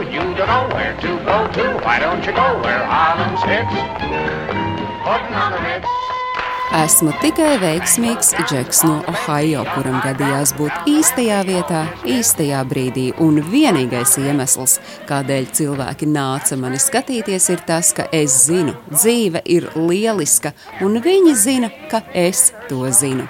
You don't know where to go to. Why don't you go where Harlem sits? Putting on the ritz. Esmu tikai veiksmīgs džeks no Ohio, kuram gadījās būt īstajā vietā, īstajā brīdī. Un vienīgais iemesls, kādēļ cilvēki nāca mani skatīties, ir tas, ka es zinu, dzīve ir lieliska, un viņi zina, ka es to zinu.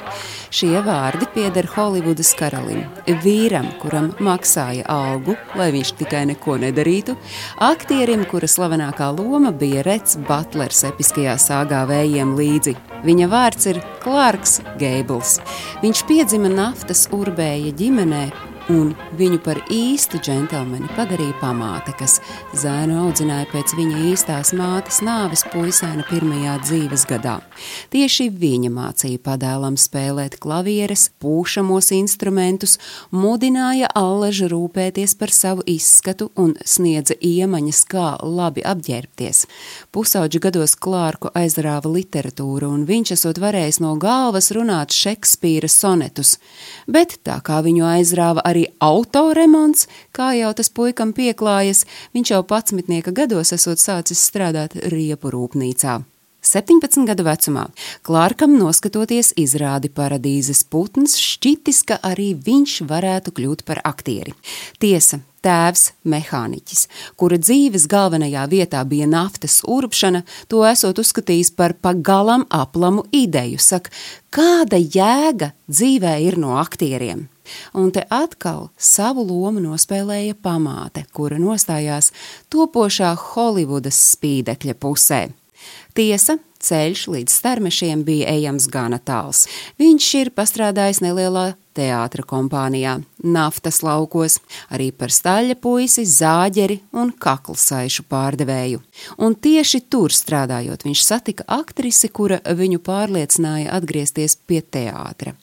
Šie vārdi pieder Holivudas karalim, vīram, kuram maksāja algu, lai viņš tikai neko nedarītu, aktierim, kura slavenākā loma bija Rets Butlers episkajā sāgā vējiem līdzi. Viņa vārds ir Klārks Geibls. Viņš piedzima naftas urbēja ģimenē un viņu par īstu džentlmeni padarīja pamāte, kas zēnu audzināja pēc viņa īstās mātes nāves puisēna pirmajā dzīves gadā. Tieši viņa mācīja padēlam spēlēt klavieres, pūšamos instrumentus, mudināja Alležu rūpēties par savu izskatu un sniedza iemaņas, kā labi apģērbties. Pusauģu gados Klārku aizrāva literatūra, un viņš esot varējis no galvas runāt Šekspīra sonetus, bet tā kā viņu aizrāva arī arī autoremonts, kā jau tas puikam pieklājas, viņš jau 11 gados esot sācis strādāt riepu rūpnīcā. 17 gadu vecumā Klārkam noskatoties izrādi paradīzes putns, šķitis, ka arī viņš varētu kļūt par aktieri. Tiesa, tēvs mehāniķis, kura dzīves galvenajā vietā bija naftas urbšana, to esot uzskatījis par pagalam aplamu ideju. Saka, kāda jēga dzīvē ir no aktieriem? Un te atkal savu lomu nospēlēja pamāte, kura nostājās topošā Holivudas spīdekļa pusē. Tiesa, ceļš līdz starmešiem bija ejams gana tāls. Viņš ir pastrādājis nelielā teātra kompānijā, naftas laukos, arī par staļa puisi, zāģeri un kaklsaišu pārdevēju. Un tieši tur strādājot, viņš satika aktrisi, kura viņu pārliecināja atgriezties pie teātra.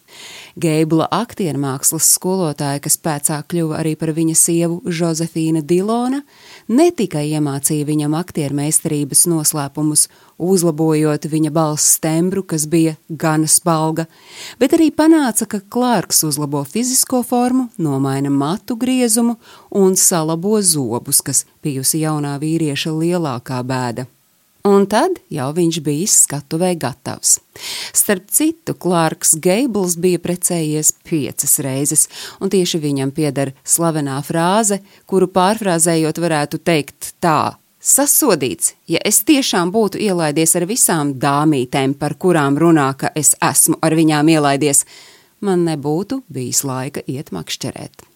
Geibla aktiermākslas skolotāja, kas pēcāk kļuva arī par viņa sievu Josefīna Dilona, ne tikai iemācīja viņam aktiermeistarības noslēpumus, uzlabojot viņa balss tembru, kas bija gan spalga, bet arī panāca, ka Klārks uzlabo fizisko formu, nomaina matu griezumu un salabo zobus, kas bijusi jaunā vīrieša lielākā bēda un tad jau viņš bija skatuvēji gatavs. Starp citu, Klārks Geibls bija precējies piecas reizes, un tieši viņam pieder slavenā frāze, kuru pārfrāzējot varētu teikt tā. Sasodīts, ja es tiešām būtu ielaidies ar visām dāmītēm, par kurām runā, ka es esmu ar viņām ielaidies, man nebūtu bijis laika iet makšķerēt.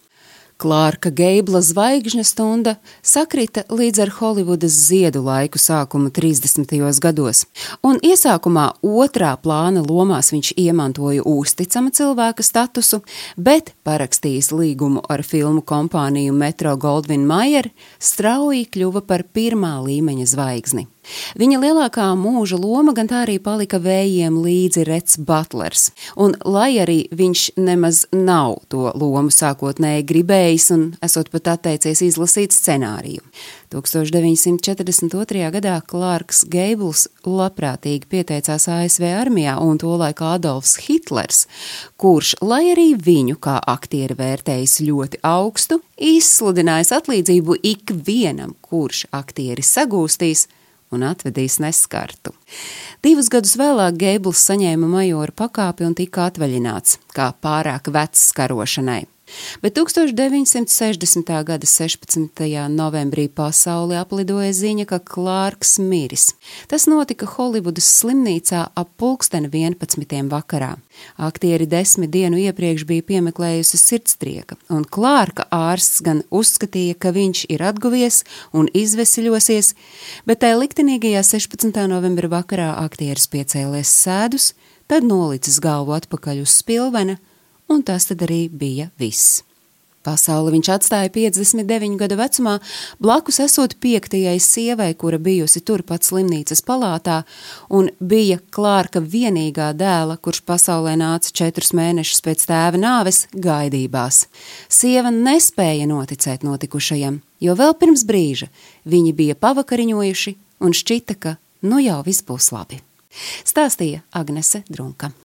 Klārka Geibla zvaigžņa stunda sakrita līdz ar Holivudas ziedu laiku sākumu 30. gados, un iesākumā otrā plāna lomās viņš iemantoja uzticama cilvēka statusu, bet parakstījis līgumu ar filmu kompāniju Metro Goldwyn Mayer, strauji kļuva par pirmā līmeņa zvaigzni. Viņa lielākā mūža loma gan tā arī palika vējiem līdzi Rets Butlers, un lai arī viņš nemaz nav to lomu sākotnēji gribējis un esot pat atteicies izlasīt scenāriju. 1942. gadā Klārks Geibls labprātīgi pieteicās ASV armijā un tolaik Adolfs Hitlers, kurš, lai arī viņu kā aktieri vērtējis ļoti augstu, izsludinājis atlīdzību ikvienam, kurš aktieri sagūstīs, un atvedīs neskartu. Divus gadus vēlāk Geibls saņēma majora pakāpi un tika atvaļināts, kā pārāk vecs karošanai. Bet 1960. gada 16. novembrī pasauli aplidoja ziņa, ka Klārks miris. Tas notika Holivudas slimnīcā ap pulksteni 11. vakarā. Aktieri desmit dienu iepriekš bija piemeklējusi sirdstrieka, un Klārka ārsts gan uzskatīja, ka viņš ir atguvies un izveseļosies, bet tajā liktenīgajā 16. novembra vakarā aktieris piecēlēs sēdus, tad nolicis galvu atpakaļ uz spilvena un tas tad arī bija viss. Pasauli viņš atstāja 59 gadu vecumā, blakus esot piektajai sievai, kura bijusi turpat slimnīcas palātā, un bija Klārka vienīgā dēla, kurš pasaulē nāca četrus mēnešus pēc tēva nāves gaidībās. Sieva nespēja noticēt notikušajam, jo vēl pirms brīža viņi bija pavakariņojuši un šķita, ka nu jau viss būs labi. Stāstīja Agnese Drunka.